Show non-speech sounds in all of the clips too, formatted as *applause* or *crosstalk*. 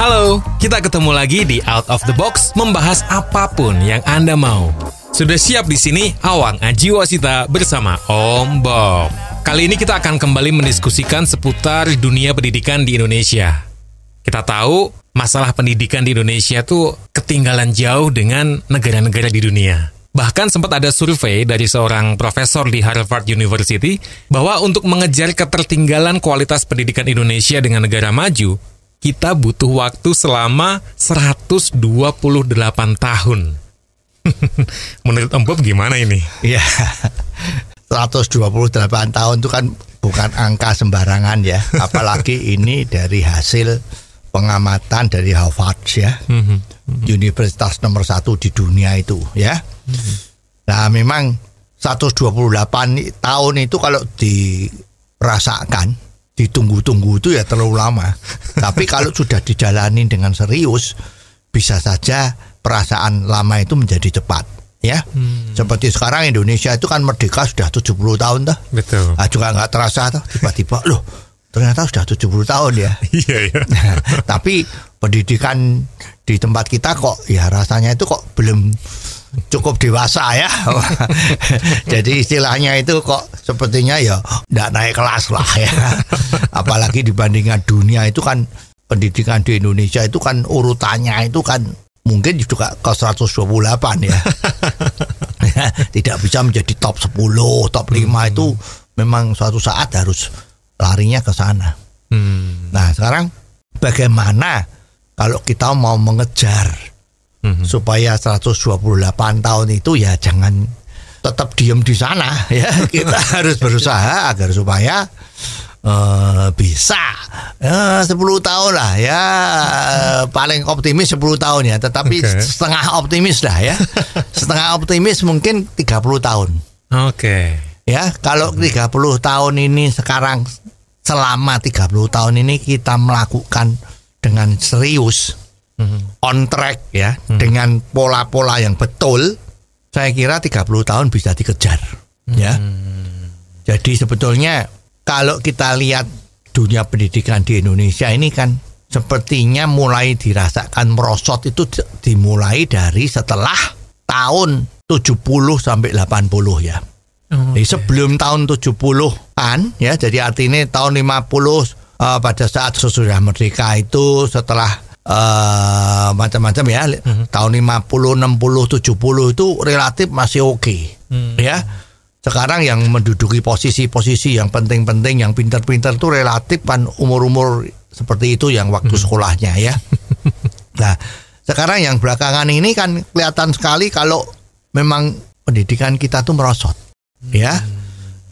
Halo, kita ketemu lagi di Out of the Box membahas apa pun yang Anda mau. Sudah siap di sini Awang Ajiwasita bersama Om Bob. Kali ini kita akan kembali mendiskusikan seputar dunia pendidikan di Indonesia. Kita tahu masalah pendidikan di Indonesia tuh ketinggalan jauh dengan negara-negara di dunia. Bahkan sempat ada survei dari seorang profesor di Harvard University bahwa untuk mengejar ketertinggalan kualitas pendidikan Indonesia dengan negara maju, kita butuh waktu selama 128 tahun. *laughs* Menurut Om Bob gimana ini? Iya. 128 tahun itu kan bukan angka sembarangan ya. *laughs* Apalagi ini dari hasil pengamatan dari Harvard ya. Universitas nomor satu di dunia itu ya. Nah memang 128 tahun itu kalau dirasakan ditunggu-tunggu itu ya terlalu lama. *laughs* Tapi kalau sudah dijalani dengan serius bisa saja perasaan lama itu menjadi cepat ya. Seperti sekarang Indonesia itu kan merdeka sudah 70 tahun dah. Betul. Ah, juga nggak terasa tuh tiba-tiba loh ternyata sudah 70 tahun ya. *laughs* Iya, iya. Tapi pendidikan di tempat kita kok ya rasanya itu kok belum cukup dewasa ya. *laughs* Jadi istilahnya itu kok sepertinya ya tidak naik kelas lah ya. *laughs* Apalagi dibandingkan dunia itu kan pendidikan di Indonesia itu kan urutannya itu kan mungkin juga ke 128 ya. *laughs* Tidak bisa menjadi top 10, top 5 itu memang suatu saat harus larinya ke sana. Hmm. Nah sekarang bagaimana kalau kita mau mengejar Mhm. supaya 128 tahun itu ya jangan tetap diem di sana *laughs* ya kita *laughs* harus berusaha agar supaya eh, bisa eh, 10 tahun lah ya eh, paling optimis 10 tahun ya tetapi Oke. setengah optimis lah ya *laughs* setengah optimis mungkin 30 tahun Oke. ya kalau 30 tahun ini sekarang selama 30 tahun ini kita melakukan dengan serius on track ya dengan pola-pola yang betul saya kira 30 tahun bisa dikejar ya. Jadi sebetulnya kalau kita lihat dunia pendidikan di Indonesia ini kan sepertinya mulai dirasakan merosot itu dimulai dari setelah tahun 70 sampai 80 ya. Jadi sebelum tahun 70-an ya, jadi artinya tahun 50 eh, pada saat sesudah merdeka itu setelah eh, macam-macam ya, li- tahun 50, 60, 70 itu relatif masih oke. Ya. Sekarang yang menduduki posisi-posisi yang penting-penting, yang pintar-pintar itu relatif kan umur-umur seperti itu yang waktu sekolahnya ya. *laughs* Nah, sekarang yang belakangan ini kan kelihatan sekali kalau memang pendidikan kita tuh merosot. Ya.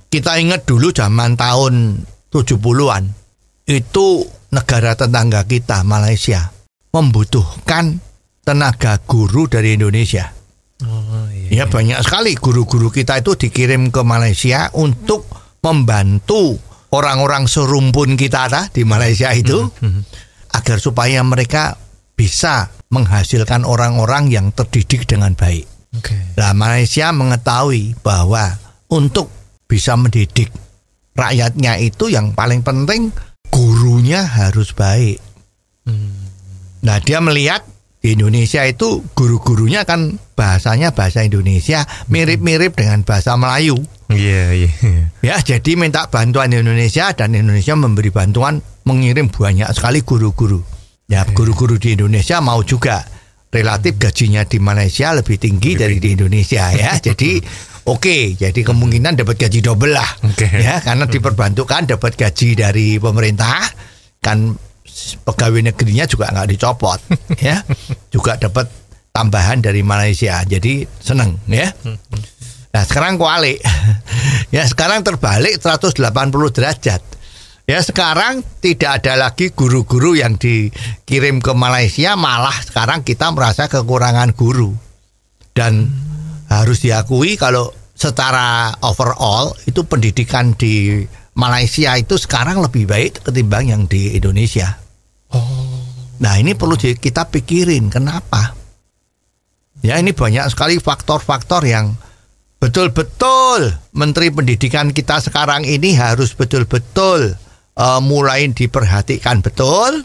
Kita ingat dulu zaman tahun 70-an itu negara tetangga kita Malaysia membutuhkan tenaga guru dari Indonesia. Oh, iya. Ya banyak sekali guru-guru kita itu dikirim ke Malaysia untuk membantu orang-orang serumpun kita dah di Malaysia itu agar supaya mereka bisa menghasilkan orang-orang yang terdidik dengan baik. Oke. Nah, Malaysia mengetahui bahwa untuk bisa mendidik rakyatnya itu yang paling penting gurunya harus baik. Nah, dia melihat di Indonesia itu guru-gurunya kan bahasanya bahasa Indonesia mirip-mirip dengan bahasa Melayu. Iya, iya. Ya, jadi minta bantuan Indonesia dan Indonesia memberi bantuan mengirim banyak sekali guru-guru. Ya, guru-guru di Indonesia mau juga relatif gajinya di Malaysia lebih tinggi dari di Indonesia ya. *laughs* Jadi oke, jadi kemungkinan dapat gaji double lah. Oke. Ya, karena diperbantukan dapat gaji dari pemerintah kan pegawai negerinya juga nggak dicopot *laughs* ya. Juga dapat tambahan dari Malaysia. Jadi seneng ya. Nah sekarang kualik *laughs* Ya sekarang terbalik 180 derajat Ya sekarang tidak ada lagi guru-guru yang dikirim ke Malaysia Malah sekarang kita merasa kekurangan guru Dan harus diakui kalau secara overall itu pendidikan di Malaysia itu sekarang lebih baik ketimbang yang di Indonesia. Nah ini perlu kita pikirin kenapa? Ya ini banyak sekali faktor-faktor yang betul-betul Menteri Pendidikan kita sekarang ini harus betul-betul eh, mulai diperhatikan betul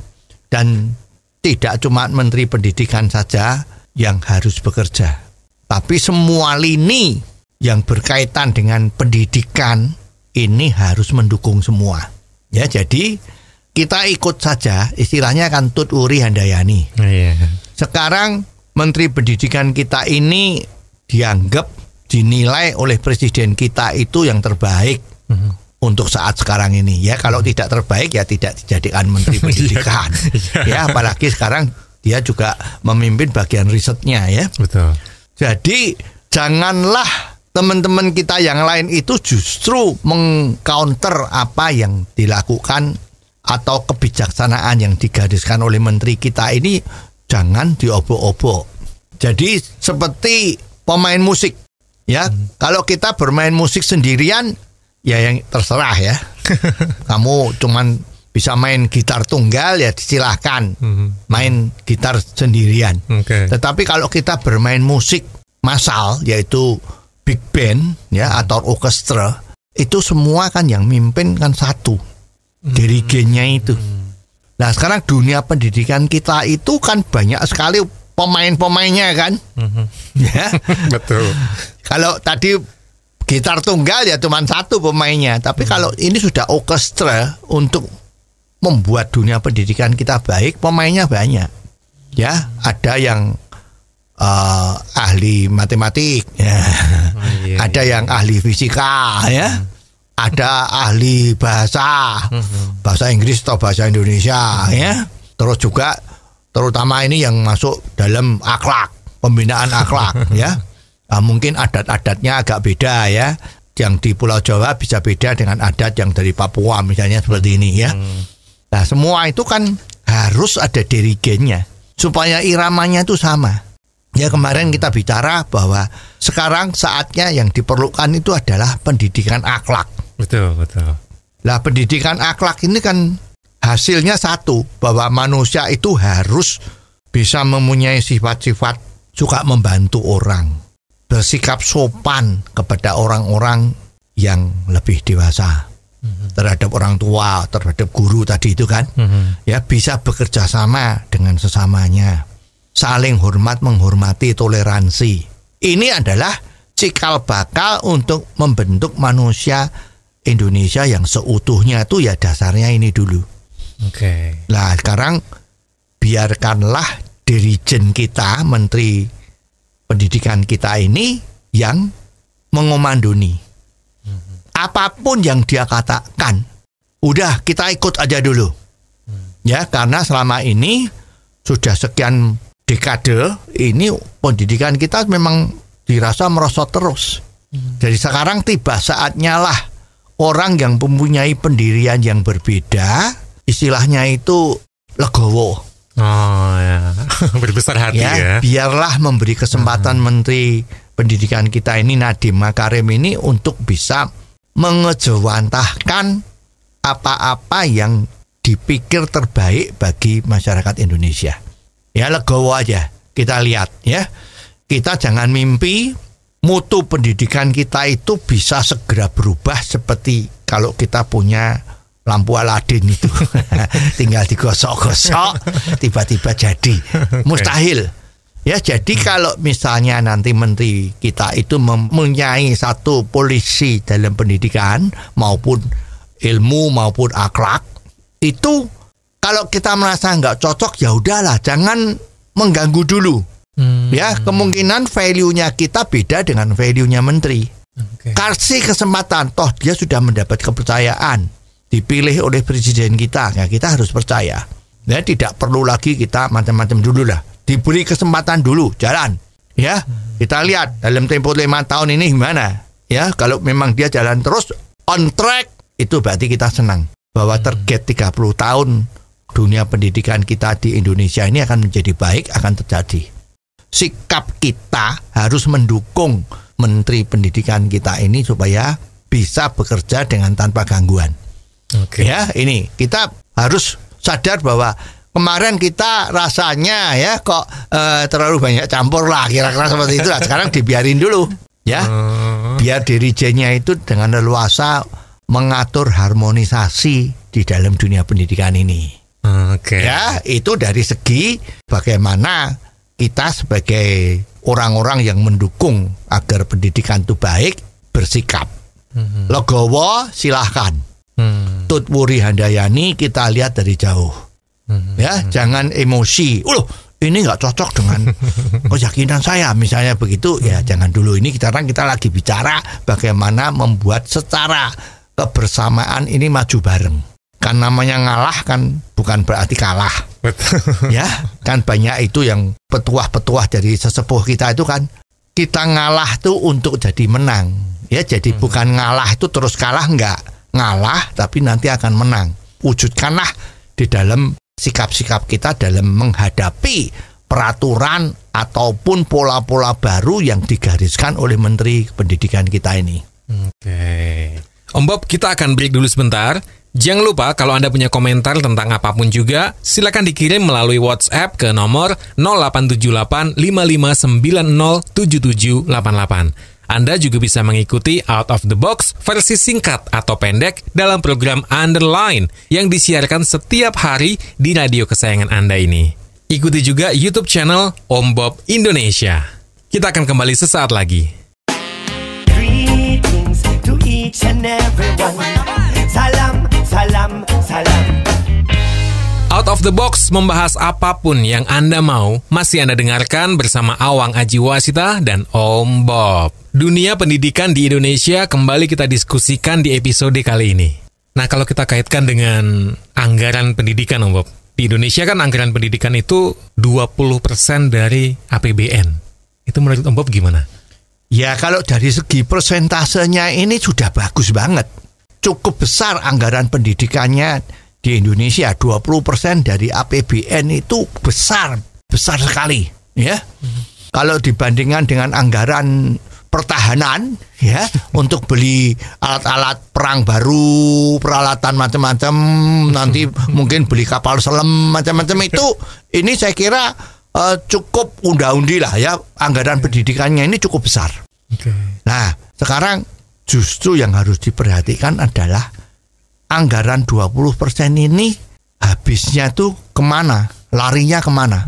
dan tidak cuma Menteri Pendidikan saja yang harus bekerja, tapi semua lini yang berkaitan dengan pendidikan ini harus mendukung semua. Ya jadi kita ikut saja istilahnya kan Tut Uri Handayani. Iya. Sekarang Menteri Pendidikan kita ini dianggap dinilai oleh Presiden kita itu yang terbaik untuk saat sekarang ini. Ya kalau tidak terbaik ya tidak dijadikan Menteri *laughs* Pendidikan. ya apalagi sekarang dia juga memimpin bagian risetnya ya. Betul. Jadi janganlah teman-teman kita yang lain itu justru mengcounter apa yang dilakukan atau kebijaksanaan yang digariskan oleh menteri kita ini jangan diobok-obok. Jadi seperti pemain musik ya, kalau kita bermain musik sendirian ya yang terserah ya. *laughs* Kamu cuman bisa main gitar tunggal ya silahkan main gitar sendirian. Oke. Tetapi kalau kita bermain musik massal yaitu big band ya atau orkestra itu semua kan yang mimpin kan satu dirigennya itu. Nah sekarang dunia pendidikan kita itu kan banyak sekali pemain-pemainnya kan, *laughs* ya. Betul. Kalau tadi gitar tunggal ya cuma satu pemainnya, tapi kalau ini sudah orkestra untuk membuat dunia pendidikan kita baik, pemainnya banyak. Ya, ada yang eh, ahli matematik, ya. iya, ada yang ahli fisika, ya. Ada ahli bahasa, bahasa Inggris atau bahasa Indonesia, ya. Terus juga terutama ini yang masuk dalam akhlak, pembinaan akhlak, *laughs* ya. Ah, mungkin adat-adatnya agak beda ya. Yang di Pulau Jawa bisa beda dengan adat yang dari Papua misalnya seperti ini ya. Nah, semua itu kan harus ada dirigennya supaya iramanya itu sama. Ya kemarin kita bicara bahwa sekarang saatnya yang diperlukan itu adalah pendidikan akhlak. Betul, betul. Lah pendidikan akhlak ini kan hasilnya satu bahwa manusia itu harus bisa mempunyai sifat-sifat suka membantu orang, bersikap sopan kepada orang-orang yang lebih dewasa terhadap orang tua, terhadap guru tadi itu kan, ya bisa bekerja sama dengan sesamanya, saling hormat menghormati toleransi. Ini adalah cikal bakal untuk membentuk manusia Indonesia yang seutuhnya itu ya dasarnya ini dulu. Oke. Nah sekarang biarkanlah dirijen kita, menteri pendidikan kita ini yang mengomandoni. Apa pun yang dia katakan, udah kita ikut aja dulu. Ya, karena selama ini sudah sekian dekade ini pendidikan kita memang dirasa merosot terus. Jadi sekarang tiba saatnya lah orang yang mempunyai pendirian yang berbeda, istilahnya itu legowo. Oh ya, *laughs* berbesar hati ya. ya, biarlah memberi kesempatan Menteri Pendidikan kita ini Nadiem Makarim ini untuk bisa mengejawantahkan apa-apa yang dipikir terbaik bagi masyarakat Indonesia. Ya legowo aja kita lihat ya. Kita jangan mimpi mutu pendidikan kita itu bisa segera berubah seperti kalau kita punya lampu Aladin itu. *laughs* Tinggal digosok-gosok tiba-tiba jadi. *laughs* Mustahil. Ya jadi kalau misalnya nanti menteri kita itu mempunyai satu polisi dalam pendidikan maupun ilmu maupun akhlak itu kalau kita merasa nggak cocok ya udahlah jangan mengganggu dulu Hmm, ya kemungkinan value-nya kita beda dengan value-nya menteri. Oke. kasih kesempatan toh dia sudah mendapat kepercayaan. Dipilih oleh presiden kita ya kita harus percaya. Ya tidak perlu lagi kita macam-macam dulu lah. Diberi kesempatan dulu jalan. Ya kita lihat dalam tempo lima tahun ini gimana. Ya kalau memang dia jalan terus on track itu berarti kita senang. Bahwa target 30 tahun dunia pendidikan kita di Indonesia ini akan menjadi baik akan terjadi sikap kita harus mendukung Menteri Pendidikan kita ini supaya bisa bekerja dengan tanpa gangguan. Oke. Ya, ini kita harus sadar bahwa kemarin kita rasanya ya kok eh, terlalu banyak campur lah kira-kira seperti itu lah. *laughs* Sekarang dibiarin dulu ya. Biar dirijennya itu dengan leluasa mengatur harmonisasi di dalam dunia pendidikan ini. Oke. Ya, itu dari segi bagaimana kita sebagai orang-orang yang mendukung agar pendidikan itu baik bersikap. Legowo silahkan. Hmm. Tut Wuri Handayani kita lihat dari jauh. Ya, jangan emosi. Loh, ini nggak cocok dengan *laughs* keyakinan saya misalnya begitu ya jangan dulu ini sekarang kita lagi bicara bagaimana membuat secara kebersamaan ini maju bareng kan namanya ngalah kan bukan berarti kalah Betul. *laughs* ya kan banyak itu yang petuah-petuah dari sesepuh kita itu kan kita ngalah tuh untuk jadi menang ya jadi bukan ngalah itu terus kalah enggak ngalah tapi nanti akan menang wujudkanlah di dalam sikap-sikap kita dalam menghadapi peraturan ataupun pola-pola baru yang digariskan oleh Menteri Pendidikan kita ini. Oke. Om Bob, kita akan break dulu sebentar. Jangan lupa kalau Anda punya komentar tentang apa pun juga, silakan dikirim melalui WhatsApp ke nomor 0878 5590 7788. Anda juga bisa mengikuti Out of the Box versi singkat atau pendek dalam program Underline yang disiarkan setiap hari di radio kesayangan Anda ini. Ikuti juga YouTube channel Om Bob Indonesia. Kita akan kembali sesaat lagi. And everyone. Salam, salam, salam. Out of the Box membahas apa pun yang Anda mau, masih Anda dengarkan bersama Awang Aji Wasita dan Om Bob. Dunia pendidikan di Indonesia kembali kita diskusikan di episode kali ini. Nah, kalau kita kaitkan dengan anggaran pendidikan, Om Bob. Di Indonesia kan anggaran pendidikan itu 20% dari APBN. Itu menurut Om Bob gimana? Ya kalau dari segi persentasenya ini sudah bagus banget. Cukup besar anggaran pendidikannya di Indonesia 20% dari APBN itu besar, besar sekali, ya. Kalau dibandingkan dengan anggaran pertahanan ya untuk beli alat-alat perang baru, peralatan macam-macam, nanti mungkin beli kapal selam macam-macam itu ini saya kira eh, cukup unda-undi lah ya anggaran pendidikannya ini cukup besar. Oke. Nah, sekarang justru yang harus diperhatikan adalah anggaran 20% ini habisnya tuh ke mana? Larinya ke mana?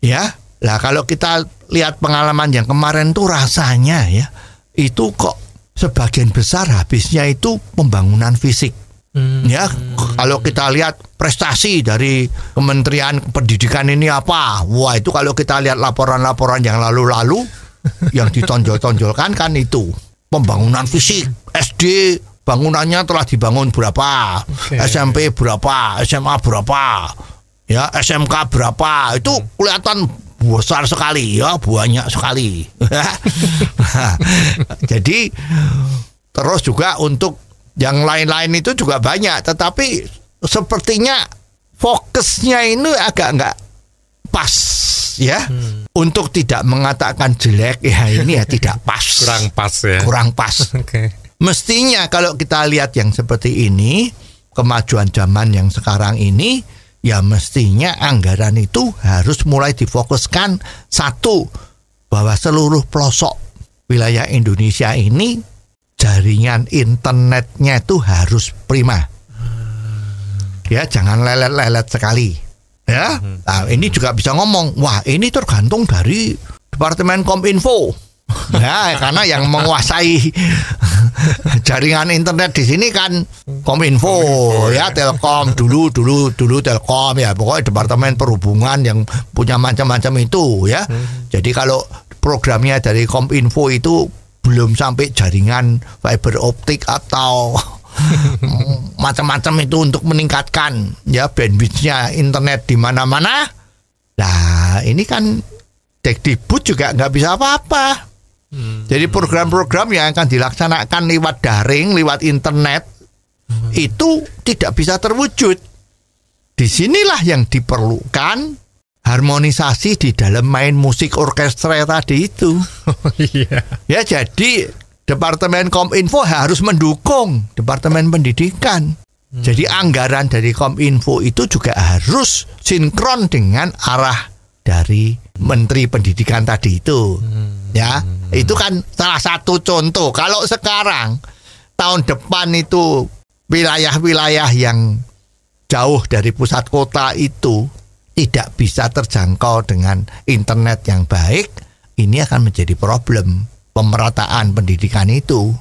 Ya, lah kalau kita lihat pengalaman yang kemarin tuh rasanya ya, itu kok sebagian besar habisnya itu pembangunan fisik. Ya, kalau kita lihat prestasi dari Kementerian Pendidikan ini apa? Wah, itu kalau kita lihat laporan-laporan yang lalu-lalu *laughs* yang ditonjol-tonjolkan kan itu. Pembangunan fisik SD bangunannya telah dibangun berapa? SMP berapa? SMA berapa? Ya SMK berapa? Itu kelihatan besar sekali ya banyak sekali. *laughs* *laughs* Jadi terus juga untuk yang lain-lain itu juga banyak tetapi sepertinya fokusnya ini agak enggak pas ya untuk tidak mengatakan jelek ya ini ya tidak pas *laughs* Kurang pas ya. kurang pas *laughs* Oke. mestinya kalau kita lihat yang seperti ini kemajuan zaman yang sekarang ini ya mestinya anggaran itu harus mulai difokuskan satu bahwa seluruh pelosok wilayah Indonesia ini jaringan internetnya itu harus prima. Ya jangan lelet-lelet sekali. Ya nah, ini juga bisa ngomong wah ini tergantung dari departemen kominfo. *laughs* Ya karena yang menguasai *laughs* jaringan internet di sini kan kominfo ya. telkom dulu dulu dulu telkom ya pokoknya departemen perhubungan yang punya macam-macam itu ya. Jadi kalau programnya dari kominfo itu belum sampai jaringan fiber optik atau *laughs* macam-macam itu untuk meningkatkan ya bandwidthnya internet di mana-mana. Nah ini kan Dekdikbud juga nggak bisa apa-apa. Jadi program-program yang akan dilaksanakan lewat daring, lewat internet itu tidak bisa terwujud. Di sinilah yang diperlukan harmonisasi di dalam main musik orkestra tadi itu. Oh *laughs* iya. Ya jadi Departemen Kominfo harus mendukung Departemen Pendidikan. Jadi anggaran dari Kominfo itu juga harus sinkron dengan arah dari Menteri Pendidikan tadi itu. Ya, itu kan salah satu contoh. Kalau sekarang tahun depan itu wilayah-wilayah yang jauh dari pusat kota itu tidak bisa terjangkau dengan internet yang baik, ini akan menjadi problem pemerataan pendidikan itu.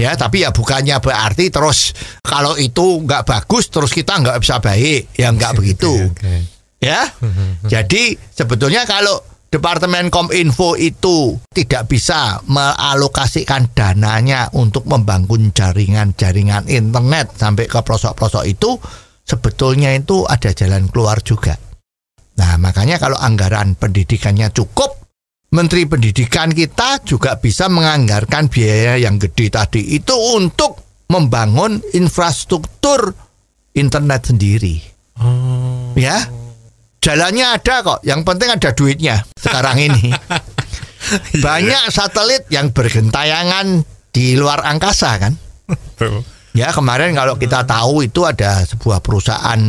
Ya, tapi ya bukannya berarti terus kalau itu nggak bagus terus kita nggak bisa baik, ya nggak *laughs* begitu. Oke. Ya, *laughs* jadi sebetulnya kalau Departemen Kominfo itu tidak bisa mealokasikan dananya untuk membangun jaringan-jaringan internet sampai ke pelosok-pelosok itu, sebetulnya itu ada jalan keluar juga. Nah, makanya kalau anggaran pendidikannya cukup, Menteri Pendidikan kita juga bisa menganggarkan biaya yang gede tadi itu untuk membangun infrastruktur internet sendiri. Oh. Ya, jalannya ada kok. Yang penting ada duitnya sekarang ini. *laughs* Banyak satelit yang bergentayangan di luar angkasa kan. Ya kemarin kalau kita tahu itu ada sebuah perusahaan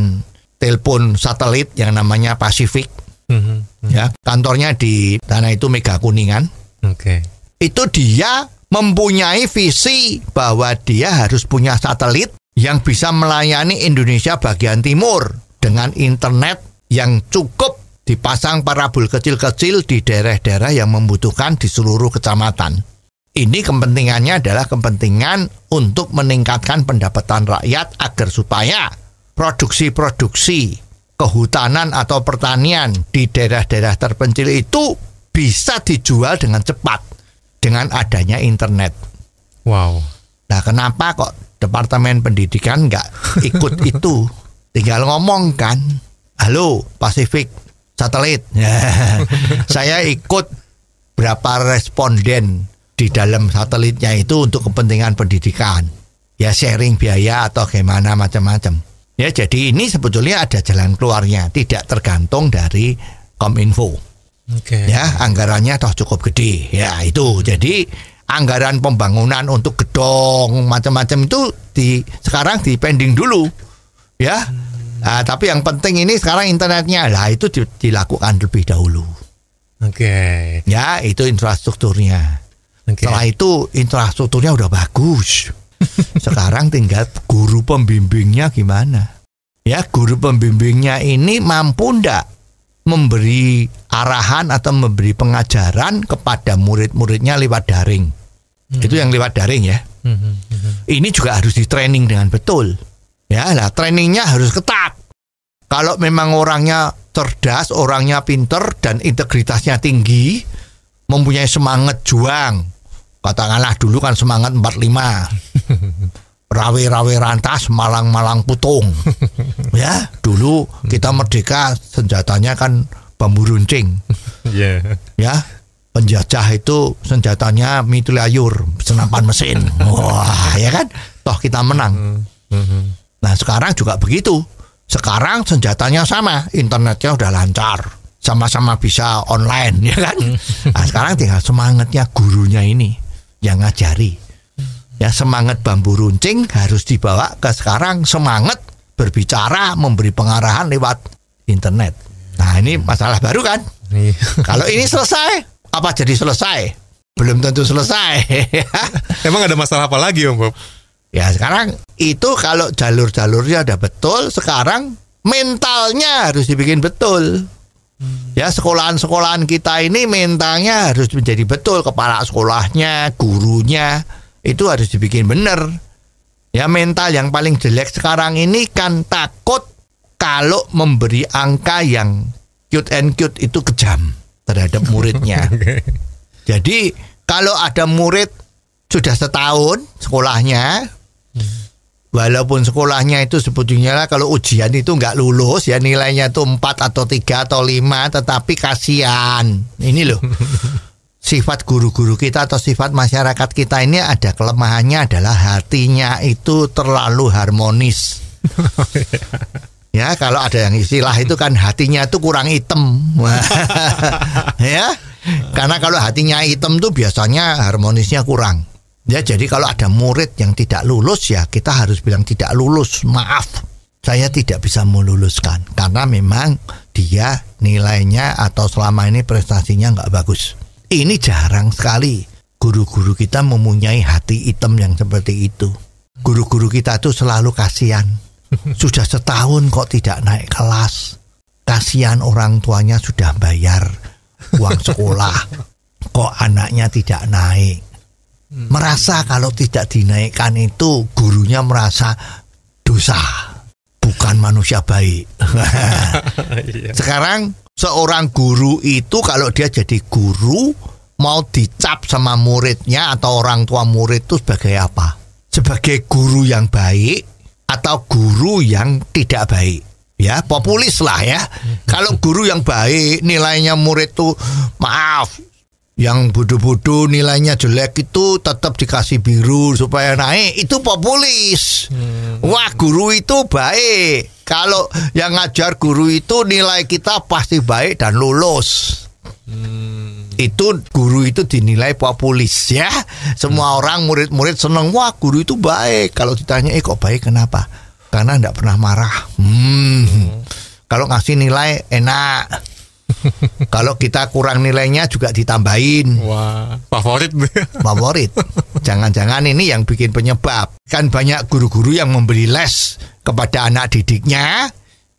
telepon satelit yang namanya Pacific. Mhm. Ya kantornya di tanah itu Mega Kuningan. Oke. Itu dia mempunyai visi bahwa dia harus punya satelit yang bisa melayani Indonesia bagian timur dengan internet yang cukup dipasang parabol kecil-kecil di daerah-daerah yang membutuhkan di seluruh kecamatan. Ini kepentingannya adalah kepentingan untuk meningkatkan pendapatan rakyat agar supaya produksi-produksi kehutanan atau pertanian di daerah-daerah terpencil itu bisa dijual dengan cepat dengan adanya internet. Wow. Nah, kenapa kok Departemen Pendidikan nggak ikut *laughs* itu? Tinggal ngomong kan, halo Pasifik satelit, *laughs* saya ikut berapa responden di dalam satelitnya itu untuk kepentingan pendidikan, ya sharing biaya atau gimana macam-macam. Ya, jadi ini sebetulnya ada jalan keluarnya, tidak tergantung dari Kominfo. Oke. ya anggarannya toh cukup gede. Ya itu. Jadi anggaran pembangunan untuk gedong macam-macam itu di sekarang di pending dulu. Ya. Nah, tapi yang penting ini sekarang internetnya. Lah itu di- dilakukan lebih dahulu. Oke. ya itu infrastrukturnya. Oke. setelah itu infrastrukturnya udah bagus sekarang tinggal guru pembimbingnya gimana? Ya guru pembimbingnya ini mampu ndak memberi arahan atau memberi pengajaran kepada murid-muridnya lewat daring? Itu yang lewat daring ya. Mhm, mhm. ini juga harus di training dengan betul. Ya lah trainingnya harus ketat. Kalau memang orangnya cerdas orangnya pinter dan integritasnya tinggi mempunyai semangat juang katakanlah dulu kan semangat 45 *laughs* rawe-rawe rantas malang-malang putung. *laughs* Ya dulu kita merdeka senjatanya kan bambu runcing. *laughs* Iya. ya penjajah itu senjatanya mitulayur senapan mesin. Wah ya kan? Toh kita menang. Mhm. nah sekarang juga begitu. Sekarang senjatanya sama internetnya udah lancar. Sama-sama bisa online ya kan? Nah, sekarang tinggal semangatnya gurunya ini yang ngajari ya semangat bambu runcing harus dibawa ke sekarang semangat berbicara memberi pengarahan lewat internet nah ini masalah baru kan Iya. kalau ini selesai, apa jadi selesai? Belum tentu selesai. *laughs* Emang ada masalah apa lagi Om Bob? ya sekarang itu kalau jalur-jalurnya udah betul, sekarang mentalnya harus dibikin betul. Ya sekolahan-sekolahan kita ini mentalnya harus menjadi betul kepala sekolahnya, gurunya itu harus dibikin benar. Ya mental yang paling jelek sekarang ini kan takut kalau memberi angka yang cute and cute itu kejam terhadap muridnya. *laughs* Jadi kalau ada murid sudah setahun sekolahnya, walaupun sekolahnya itu sebetulnya lah kalau ujian itu nggak lulus ya nilainya itu 4 atau 3 atau 5 tetapi kasihan. Ini loh. *laughs* Sifat guru-guru kita atau sifat masyarakat kita ini ada kelemahannya adalah hatinya itu terlalu harmonis. *laughs* Ya, kalau ada yang istilah itu kan hatinya itu kurang hitam. *laughs* ya. Karena kalau hatinya hitam tuh biasanya harmonisnya kurang. Ya, jadi kalau ada murid yang tidak lulus ya kita harus bilang tidak lulus, maaf. Saya tidak bisa meluluskan karena memang dia nilainya atau selama ini prestasinya nggak bagus. Ini jarang sekali guru-guru kita mempunyai hati hitam yang seperti itu. Guru-guru kita tuh selalu kasihan. *laughs* Sudah setahun kok tidak naik kelas. Kasihan orang tuanya sudah bayar uang sekolah. *laughs* Kok anaknya tidak naik. Merasa kalau tidak dinaikkan itu gurunya merasa dosa bukan manusia baik. *laughs* Sekarang seorang guru itu kalau dia jadi guru mau dicap sama muridnya atau orang tua murid itu sebagai apa? Sebagai guru yang baik atau guru yang tidak baik? Ya, populis lah ya. Kalau guru yang baik nilainya murid tuh maaf yang bodoh-bodoh nilainya jelek itu tetap dikasih biru supaya naik. Itu populis. Hmm. wah guru itu baik. Kalau yang ngajar guru itu nilai kita pasti baik dan lulus. Hmm. itu guru itu dinilai populis ya. Semua hmm. orang murid-murid seneng. Wah guru itu baik. Kalau ditanya eh kok baik? Kenapa? Karena tidak pernah marah. Hmm. Hmm. kalau ngasih nilai enak *laughs* Kalau kita kurang nilainya juga ditambahin. Wah, favorit. *laughs* favorit. Jangan-jangan ini yang bikin penyebab. Kan banyak guru-guru yang memberi les kepada anak didiknya.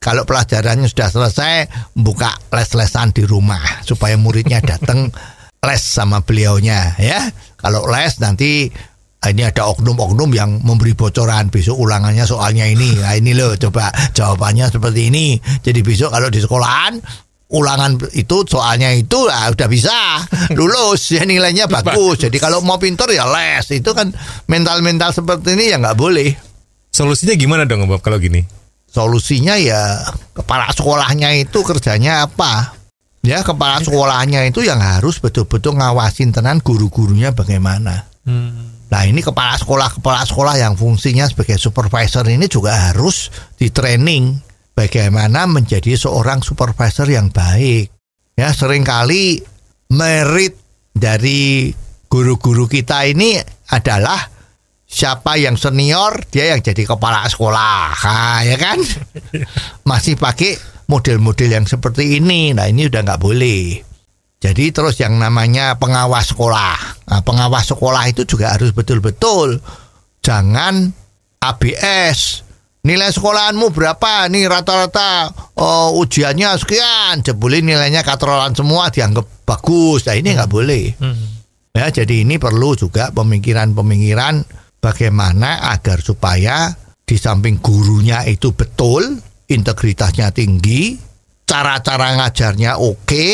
Kalau pelajarannya sudah selesai, buka les-lesan di rumah supaya muridnya *laughs* datang les sama beliaunya ya. Kalau les nanti ah, ini ada oknum-oknum yang memberi bocoran besok ulangannya soalnya ini nah ini loh coba jawabannya seperti ini jadi besok kalau di sekolahan ulangan itu soalnya itu lah udah bisa lulus ya nilainya bagus. Jadi kalau mau pintar ya les. Itu kan mental-mental seperti ini ya nggak boleh. Solusinya gimana dong Bob kalau gini? Solusinya ya kepala sekolahnya itu kerjanya apa? Ya kepala sekolahnya itu yang harus betul-betul ngawasin tenan guru-gurunya bagaimana. Hmm. Nah ini kepala sekolah kepala sekolah yang fungsinya sebagai supervisor ini juga harus di training bagaimana menjadi seorang supervisor yang baik. Ya, sering kali merit dari guru-guru kita ini adalah siapa yang senior dia yang jadi kepala sekolah, nah, ya kan? *laughs* Masih pakai model-model yang seperti ini. Nah, ini udah nggak boleh. Jadi terus yang namanya pengawas sekolah. Nah, pengawas sekolah itu juga harus betul-betul jangan ABS nilai sekolahanmu berapa nih rata-rata oh, ujiannya sekian jebuli nilainya katrolan semua dianggap bagus nah ini nggak hmm. boleh hmm. ya jadi ini perlu juga pemikiran-pemikiran bagaimana agar supaya di samping gurunya itu betul integritasnya tinggi cara-cara ngajarnya oke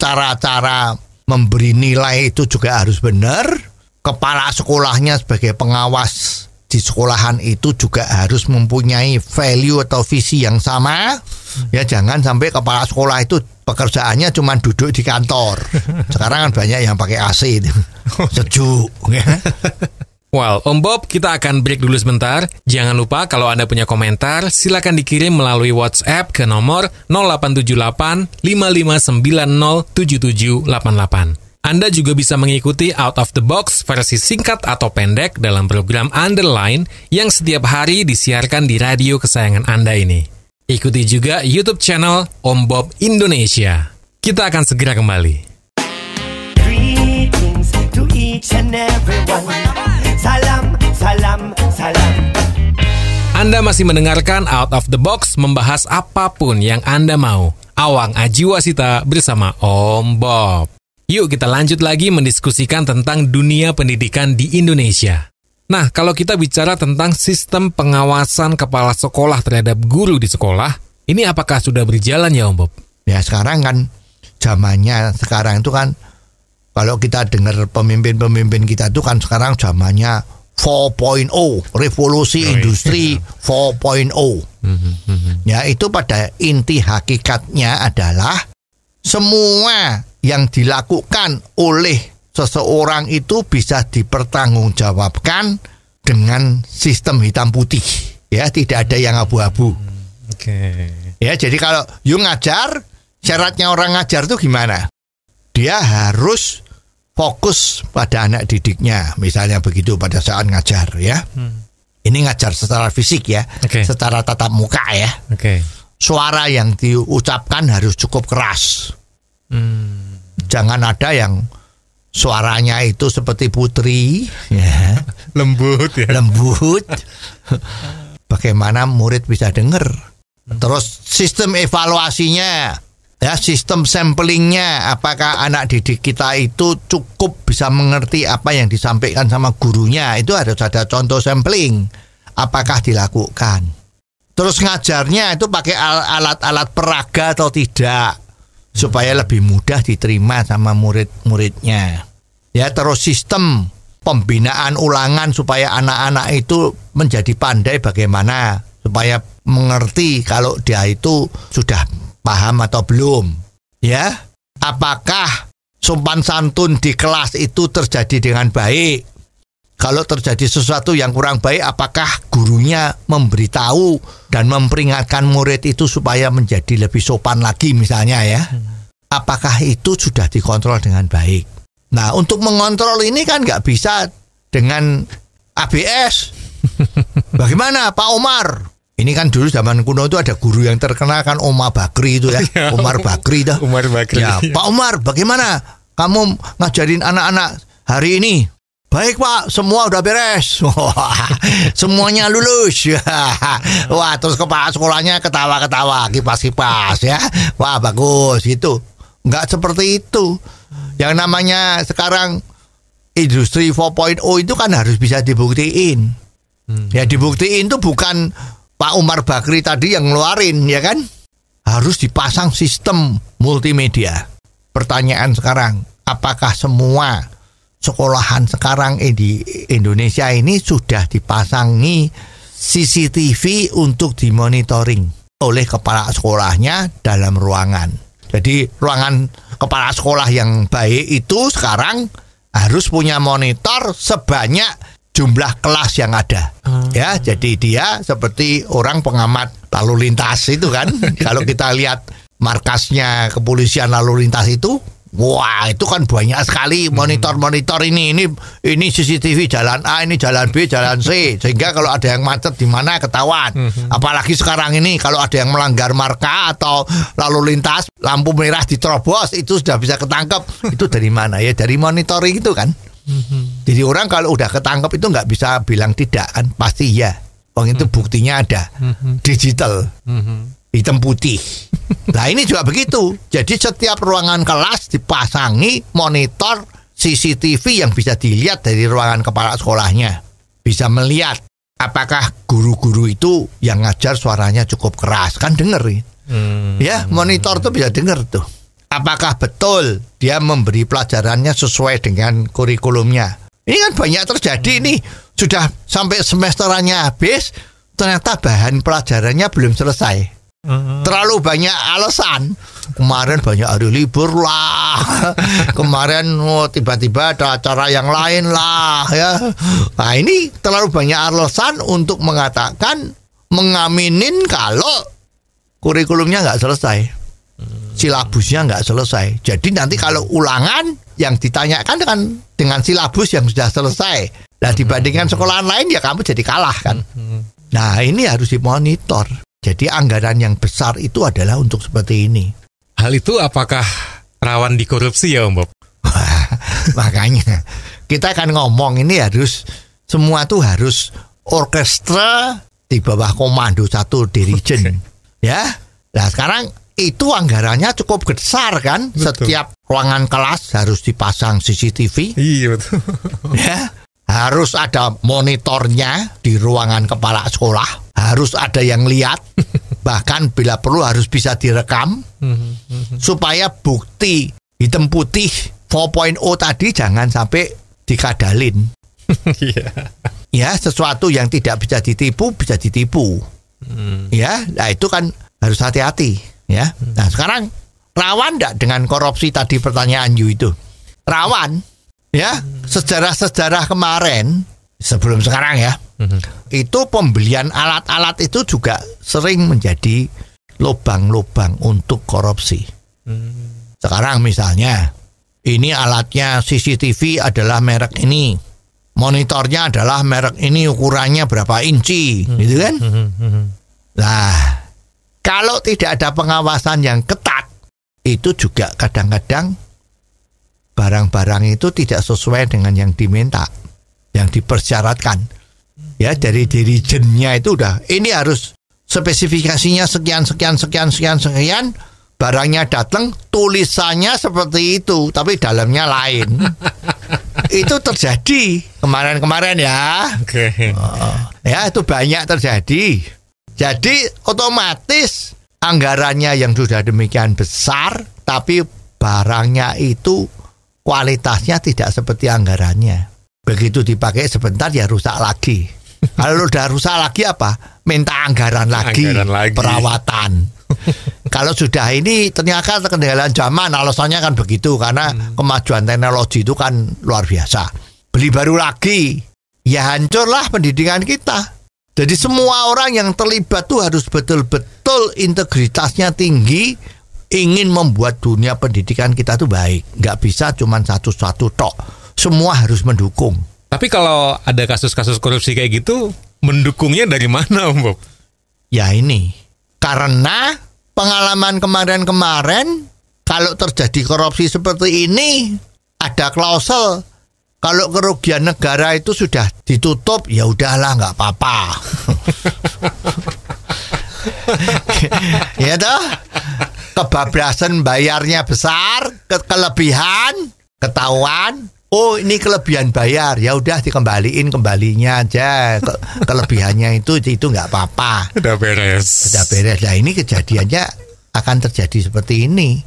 cara-cara memberi nilai itu juga harus benar kepala sekolahnya sebagai pengawas di sekolahan itu juga harus mempunyai value atau visi yang sama. Ya jangan sampai kepala sekolah itu pekerjaannya cuma duduk di kantor. *laughs* Sekarang kan banyak yang pakai AC itu. Sejuk. Ya. Well, Om Bob, kita akan break dulu sebentar. Jangan lupa kalau Anda punya komentar, silakan dikirim melalui WhatsApp ke nomor 0878 5590 7788. Anda juga bisa mengikuti Out of the Box versi singkat atau pendek dalam program Underline yang setiap hari disiarkan di radio kesayangan Anda ini. Ikuti juga YouTube channel Om Bob Indonesia. Kita akan segera kembali. Salam, salam, salam. Anda masih mendengarkan Out of the Box membahas apa pun yang Anda mau. Awang Ajiwasita bersama Om Bob. Yuk kita lanjut lagi mendiskusikan tentang dunia pendidikan di Indonesia. Nah, kalau kita bicara tentang sistem pengawasan kepala sekolah terhadap guru di sekolah, ini apakah sudah berjalan ya Om Bob? Ya sekarang kan zamannya sekarang itu kan kalau kita dengar pemimpin-pemimpin kita itu kan sekarang zamannya 4.0 revolusi oh, iya. industri 4.0 ya itu pada inti hakikatnya adalah semua yang dilakukan oleh seseorang itu bisa dipertanggungjawabkan dengan sistem hitam putih ya tidak ada yang abu-abu Oke. Ya, jadi kalau you ngajar, syaratnya orang ngajar tuh gimana? Dia harus fokus pada anak didiknya, misalnya begitu pada saat ngajar ya. Ini ngajar secara fisik ya, Oke. secara tatap muka ya. Oke. Suara yang diucapkan harus cukup keras. Hmm. Jangan ada yang suaranya itu seperti putri, ya, Lembut ya. lembut. *laughs* Bagaimana murid bisa dengar? Terus sistem evaluasinya, ya sistem samplingnya, apakah anak didik kita itu cukup bisa mengerti apa yang disampaikan sama gurunya? Itu harus ada contoh sampling. Apakah dilakukan? Terus ngajarnya itu pakai al- alat-alat peraga atau tidak supaya lebih mudah diterima sama murid-muridnya. Ya, terus sistem pembinaan ulangan supaya anak-anak itu menjadi pandai bagaimana supaya mengerti kalau dia itu sudah paham atau belum. Ya, apakah sopan santun di kelas itu terjadi dengan baik? Kalau terjadi sesuatu yang kurang baik, apakah gurunya memberitahu dan memperingatkan murid itu supaya menjadi lebih sopan lagi misalnya ya? Apakah itu sudah dikontrol dengan baik? Nah, untuk mengontrol ini kan nggak bisa dengan ABS. *laughs* Bagaimana Pak Omar? Ini kan dulu zaman kuno itu ada guru yang terkenal kan Omar Bakri itu ya, *laughs* Omar Bakri dah. Umar Bakri. Ya, Pak Umar, bagaimana kamu ngajarin anak-anak hari ini? Baik Pak, semua udah beres. *laughs* Semuanya lulus. *laughs* Wah, terus kepala sekolahnya ketawa-ketawa, kipas-kipas ya. Wah, bagus gitu. Nggak seperti itu. Yang namanya sekarang industri 4.0 itu kan harus bisa dibuktiin. Ya dibuktiin itu bukan Pak Umar Bakri tadi yang ngeluarin ya kan? Harus dipasang sistem multimedia. Pertanyaan sekarang, apakah semua sekolahan sekarang eh, di Indonesia ini sudah dipasangi CCTV untuk dimonitoring oleh kepala sekolahnya dalam ruangan. Jadi ruangan kepala sekolah yang baik itu sekarang harus punya monitor sebanyak jumlah kelas yang ada. Ya, jadi dia seperti orang pengamat lalu lintas itu kan. *laughs* Kalau kita lihat markasnya kepolisian lalu lintas itu Wah itu kan banyak sekali monitor-monitor ini. Ini ini CCTV jalan A ini jalan B jalan C. Sehingga kalau ada yang macet di mana ketahuan? Apalagi sekarang ini kalau ada yang melanggar marka atau lalu lintas lampu merah diterobos itu sudah bisa ketangkep. *laughs* Itu dari mana ya? Dari monitoring itu kan? Jadi orang kalau udah ketangkep itu nggak bisa bilang tidak kan? Pasti ya Wong itu buktinya ada digital hitam putih. *laughs* Nah ini juga begitu. Jadi setiap ruangan kelas dipasangi monitor CCTV yang bisa dilihat dari ruangan kepala sekolahnya. Bisa melihat apakah guru-guru itu yang ngajar suaranya cukup keras. Kan denger ya. Ya monitor tuh bisa denger tuh. Apakah betul dia memberi pelajarannya sesuai dengan kurikulumnya. Ini kan banyak terjadi nih. Sudah sampai semesterannya habis, ternyata bahan pelajarannya belum selesai terlalu banyak alasan. Kemarin banyak hari libur lah. *laughs* Kemarin oh, tiba-tiba ada acara yang lain lah ya. Nah, ini terlalu banyak alasan untuk mengatakan mengaminin kalau kurikulumnya nggak selesai. Silabusnya nggak selesai. Jadi nanti kalau ulangan yang ditanyakan dengan dengan silabus yang sudah selesai. Nah dibandingkan sekolahan lain ya kamu jadi kalah kan. Nah ini harus dimonitor. Jadi anggaran yang besar itu adalah untuk seperti ini. Hal itu apakah rawan dikorupsi ya Om Bob? *laughs* Makanya kita akan ngomong ini harus semua tuh harus orkestra di bawah komando satu dirijen. Ya. Nah, sekarang itu anggarannya cukup besar kan? Betul. Setiap ruangan kelas harus dipasang CCTV. Iya betul. *laughs* ya harus ada monitornya di ruangan kepala sekolah harus ada yang lihat *laughs* bahkan bila perlu harus bisa direkam supaya bukti hitam putih 4.0 tadi jangan sampai dikadalin *laughs* Iya. ya sesuatu yang tidak bisa ditipu bisa ditipu ya nah itu kan harus hati-hati ya nah sekarang rawan tidak dengan korupsi tadi pertanyaan you itu rawan ya sejarah-sejarah kemarin sebelum sekarang ya. Itu pembelian alat-alat itu juga sering menjadi lubang-lubang untuk korupsi. Sekarang misalnya ini alatnya CCTV adalah merek ini. Monitornya adalah merek ini ukurannya berapa inci, gitu kan? Nah, kalau tidak ada pengawasan yang ketat, itu juga kadang-kadang barang-barang itu tidak sesuai dengan yang diminta, yang dipersyaratkan. Ya, dari dirijennya itu udah ini harus spesifikasinya sekian sekian sekian sekian sekian barangnya datang tulisannya seperti itu tapi dalamnya lain *laughs* itu terjadi kemarin-kemarin ya Oke. ya itu banyak terjadi jadi otomatis anggarannya yang sudah demikian besar tapi barangnya itu kualitasnya tidak seperti anggarannya. Begitu dipakai sebentar ya rusak lagi. *laughs* Kalau udah rusak lagi apa? Minta anggaran lagi, Anggaran lagi. perawatan. *laughs* Kalau sudah ini ternyata kendala zaman alasannya kan begitu karena kemajuan teknologi itu kan luar biasa. Beli baru lagi ya hancurlah pendidikan kita jadi semua orang yang terlibat tuh harus betul-betul integritasnya tinggi ingin membuat dunia pendidikan kita tuh baik. Nggak bisa cuman satu-satu tok. Semua harus mendukung. Tapi kalau ada kasus-kasus korupsi kayak gitu, mendukungnya dari mana, Om Bob? Ya ini. Karena pengalaman kemarin-kemarin kalau terjadi korupsi seperti ini ada klausul kalau kerugian negara itu sudah ditutup ya udahlah nggak apa-apa. *laughs* ya toh kebablasan bayarnya besar, ke kelebihan ketahuan. Oh ini kelebihan bayar ya udah dikembaliin kembalinya aja Ke- kelebihannya itu itu nggak apa-apa Udah beres. sudah beres. Nah ini kejadiannya akan terjadi seperti ini.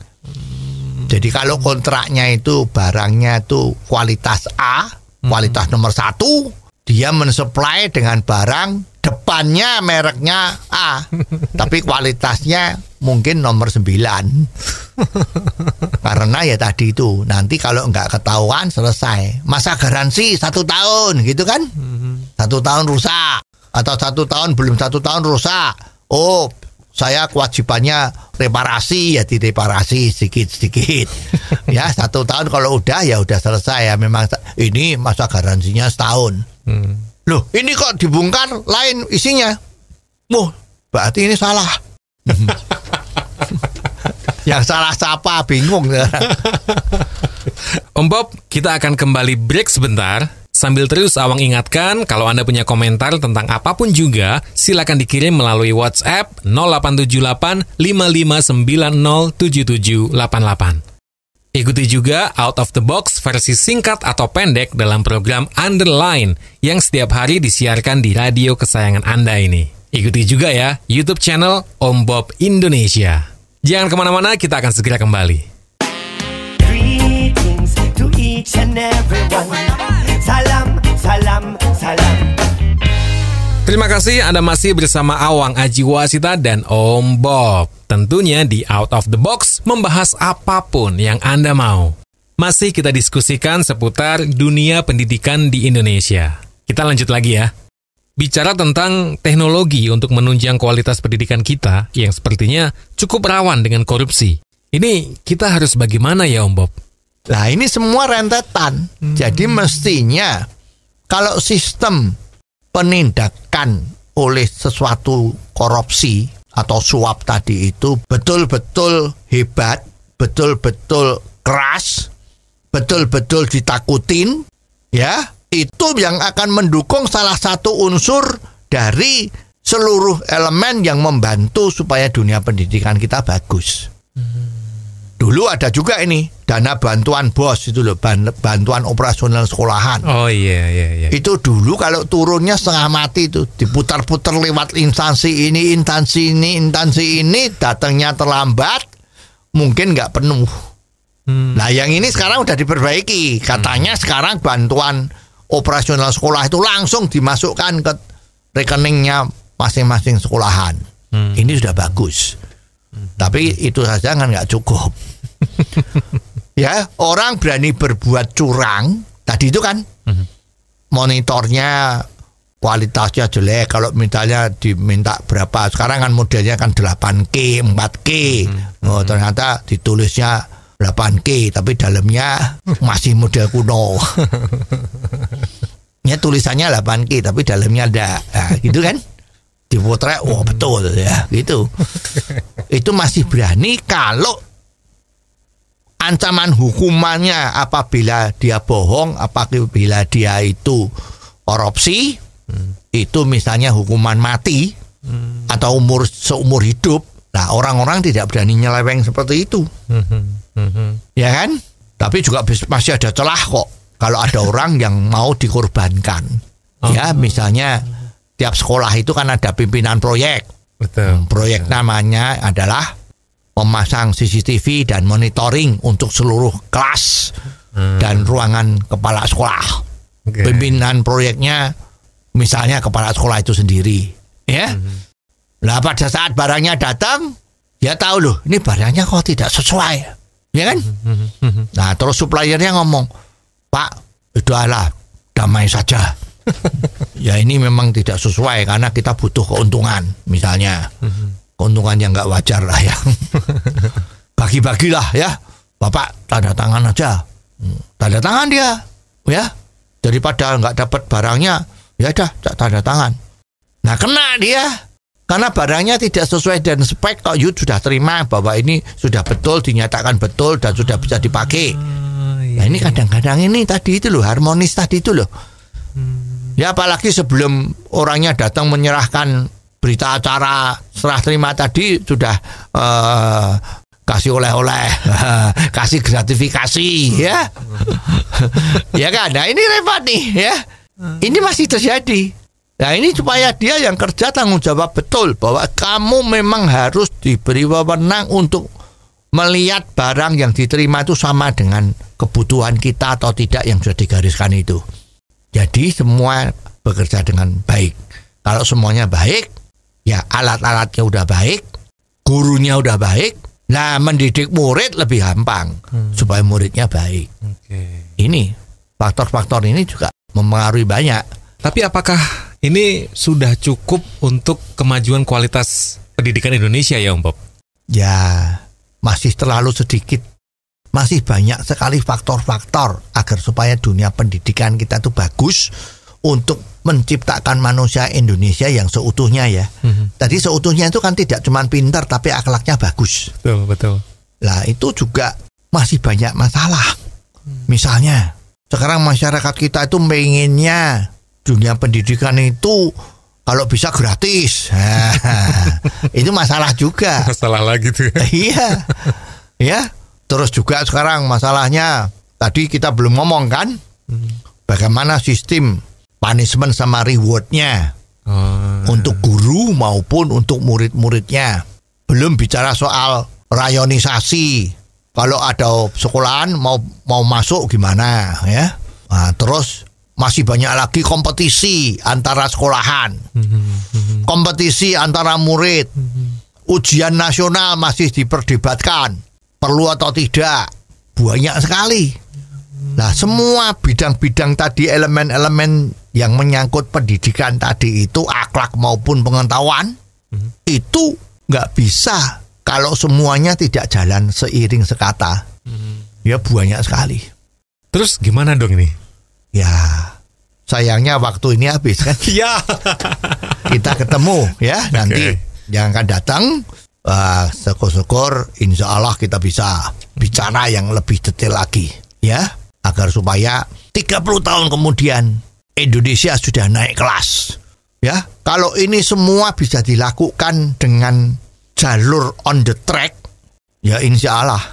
Jadi kalau kontraknya itu barangnya itu kualitas A, kualitas nomor satu, dia mensuplai dengan barang depannya mereknya A, *laughs* tapi kualitasnya mungkin nomor 9 *laughs* Karena ya tadi itu nanti kalau nggak ketahuan selesai. Masa garansi satu tahun gitu kan? Satu tahun rusak. Atau satu tahun belum satu tahun rusak. Oh saya kewajibannya reparasi ya direparasi sedikit sedikit *laughs* ya satu tahun kalau udah ya udah selesai. Ya memang ini masa garansinya setahun. Loh ini kok dibongkar lain isinya? Wah berarti ini salah. *laughs* Yang salah siapa? Bingung. Om Bob, kita akan kembali break sebentar. Sambil terus Awang ingatkan, kalau Anda punya komentar tentang apa pun juga, silakan dikirim melalui WhatsApp 0878 5590 7788. Ikuti juga Out of the Box versi singkat atau pendek dalam program Underline yang setiap hari disiarkan di radio kesayangan Anda ini. Ikuti juga ya YouTube channel Om Bob Indonesia. Jangan ke mana-mana, kita akan segera kembali. Greetings to each and everyone. Salam, salam, salam. Terima kasih Anda masih bersama Awang Aji Wasita dan Om Bob. Tentunya di Out of the Box membahas apa pun yang Anda mau. Masih kita diskusikan seputar dunia pendidikan di Indonesia. Kita lanjut lagi ya. Bicara tentang teknologi untuk menunjang kualitas pendidikan kita yang sepertinya cukup rawan dengan korupsi. Ini kita harus bagaimana ya Om Bob? Nah ini semua rentetan. Jadi mestinya kalau sistem penindakan oleh sesuatu korupsi atau suap tadi itu betul-betul hebat, betul-betul keras, betul-betul ditakutin, ya itu yang akan mendukung salah satu unsur dari seluruh elemen yang membantu supaya dunia pendidikan kita bagus. Dulu ada juga ini dana bantuan bos itu loh ban- bantuan operasional sekolahan. Oh iya iya iya. Itu dulu kalau turunnya setengah mati itu diputar-putar lewat instansi ini, instansi ini, instansi ini datangnya terlambat, mungkin nggak penuh. Nah yang ini sekarang udah diperbaiki. Katanya sekarang bantuan operasional sekolah itu langsung dimasukkan ke rekeningnya masing-masing sekolahan. Ini sudah bagus. Tapi itu saja kan nggak cukup. *laughs* ya orang berani berbuat curang tadi itu kan monitornya kualitasnya jelek. Kalau misalnya diminta berapa sekarang kan modelnya kan 8K 4K oh, ternyata ditulisnya 8K tapi dalamnya *laughs* masih model kuno. *laughs* Ya tulisannya 8K tapi dalamnya ada nah, gitu kan dipotret wah betul ya. Gitu. *laughs* Itu masih berani kalau ancaman hukumannya apabila dia bohong apabila dia itu korupsi itu misalnya hukuman mati atau umur seumur hidup nah orang-orang tidak berani nyeleweng seperti itu. Ya kan? Tapi juga masih ada celah kok kalau ada orang yang mau dikorbankan. Ya misalnya tiap sekolah itu kan ada pimpinan proyek Betul. proyek namanya adalah memasang CCTV dan monitoring untuk seluruh kelas dan ruangan kepala sekolah. Oke. Pimpinan proyeknya misalnya kepala sekolah itu sendiri, ya. Nah pada saat barangnya datang, ya tahu loh, ini barangnya kok tidak sesuai, ya kan? Nah terus suppliernya ngomong, Pak, itu adalah damai saja. *laughs* ya ini memang tidak sesuai karena kita butuh keuntungan, misalnya keuntungan yang nggak wajar lah ya. *laughs* Bagi-bagilah ya, Bapak tanda tangan aja, Hmm, tanda tangan dia, ya daripada nggak dapat barangnya, ya udah tak tanda tangan. Nah kena dia karena barangnya tidak sesuai dan spek kok you sudah terima bahwa ini sudah betul dinyatakan betul dan sudah bisa dipakai. Nah ini kadang-kadang ini tadi itu loh harmonis tadi itu loh. Ya apalagi sebelum orangnya datang menyerahkan berita acara serah terima tadi sudah eh, kasih oleh-oleh, *laughs* kasih gratifikasi ya. ya kan? Nah ini repot nih ya. Ini masih terjadi. Nah ini supaya dia yang kerja tanggung jawab betul bahwa kamu memang harus diberi wewenang untuk melihat barang yang diterima itu sama dengan kebutuhan kita atau tidak yang sudah digariskan itu. Jadi semua bekerja dengan baik. Kalau semuanya baik, ya alat-alatnya udah baik, gurunya udah baik, nah mendidik murid lebih gampang supaya muridnya baik. Oke. Ini faktor-faktor ini juga mempengaruhi banyak. Tapi apakah ini sudah cukup untuk kemajuan kualitas pendidikan Indonesia ya Om Bob? Ya masih terlalu sedikit. Masih banyak sekali faktor-faktor agar supaya dunia pendidikan kita itu bagus untuk menciptakan manusia Indonesia yang seutuhnya ya. Tadi seutuhnya itu kan tidak cuma pintar tapi akhlaknya bagus. Betul, betul. Lah itu juga masih banyak masalah. Misalnya sekarang masyarakat kita itu menginginnya dunia pendidikan itu kalau bisa gratis. *laughs* itu masalah juga. Masalah lagi tuh. ya. iya. Ya. Terus juga sekarang masalahnya tadi kita belum ngomong kan? Bagaimana sistem punishment sama rewardnya Oh, untuk guru maupun untuk murid-muridnya. Belum bicara soal rayonisasi. Kalau ada sekolahan mau mau masuk gimana ya? Nah, terus masih banyak lagi kompetisi antara sekolahan. Kompetisi antara murid. Ujian nasional masih diperdebatkan. Perlu atau tidak? Banyak sekali. Nah, semua bidang-bidang tadi elemen-elemen yang menyangkut pendidikan tadi itu akhlak maupun pengetahuan itu nggak bisa kalau semuanya tidak jalan seiring sekata. Ya banyak sekali. Terus gimana dong ini? Ya sayangnya waktu ini habis kan. *laughs* Ya. Kita ketemu ya nanti yang akan datang. Wah, syukur-syukur insya Allah kita bisa bicara yang lebih detail lagi ya. Agar supaya 30 tahun kemudian Indonesia sudah naik kelas ya. Kalau ini semua bisa dilakukan dengan jalur on the track ya insya Allah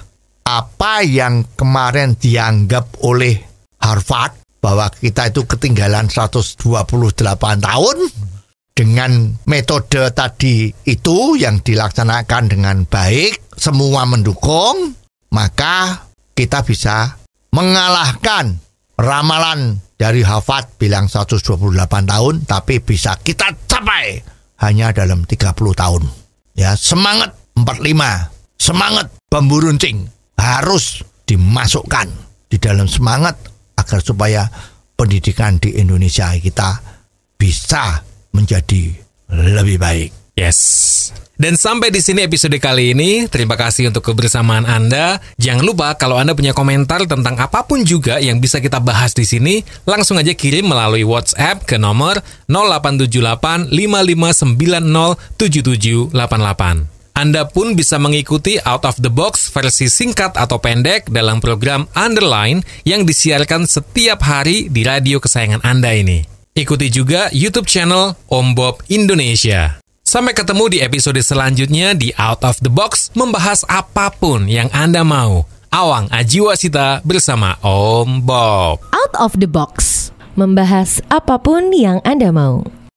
apa yang kemarin dianggap oleh Harvard bahwa kita itu ketinggalan 128 tahun dengan metode tadi itu yang dilaksanakan dengan baik, semua mendukung, maka kita bisa mengalahkan ramalan dari Harvard bilang 128 tahun, tapi bisa kita capai hanya dalam 30 tahun. Ya, semangat 45, semangat bambu runcing harus dimasukkan di dalam semangat agar supaya pendidikan di Indonesia kita bisa menjadi lebih baik. Yes. Dan sampai di sini episode kali ini. Terima kasih untuk kebersamaan Anda. Jangan lupa kalau Anda punya komentar tentang apa pun juga yang bisa kita bahas di sini, langsung aja kirim melalui WhatsApp ke nomor 0878 5590 7788. Anda pun bisa mengikuti Out of the Box versi singkat atau pendek dalam program Underline yang disiarkan setiap hari di radio kesayangan Anda ini. Ikuti juga YouTube channel Om Bob Indonesia. Sampai ketemu di episode selanjutnya di Out of the Box membahas apa pun yang Anda mau. Awang Ajiwasita bersama Om Bob. Out of the Box. Membahas apa pun yang Anda mau.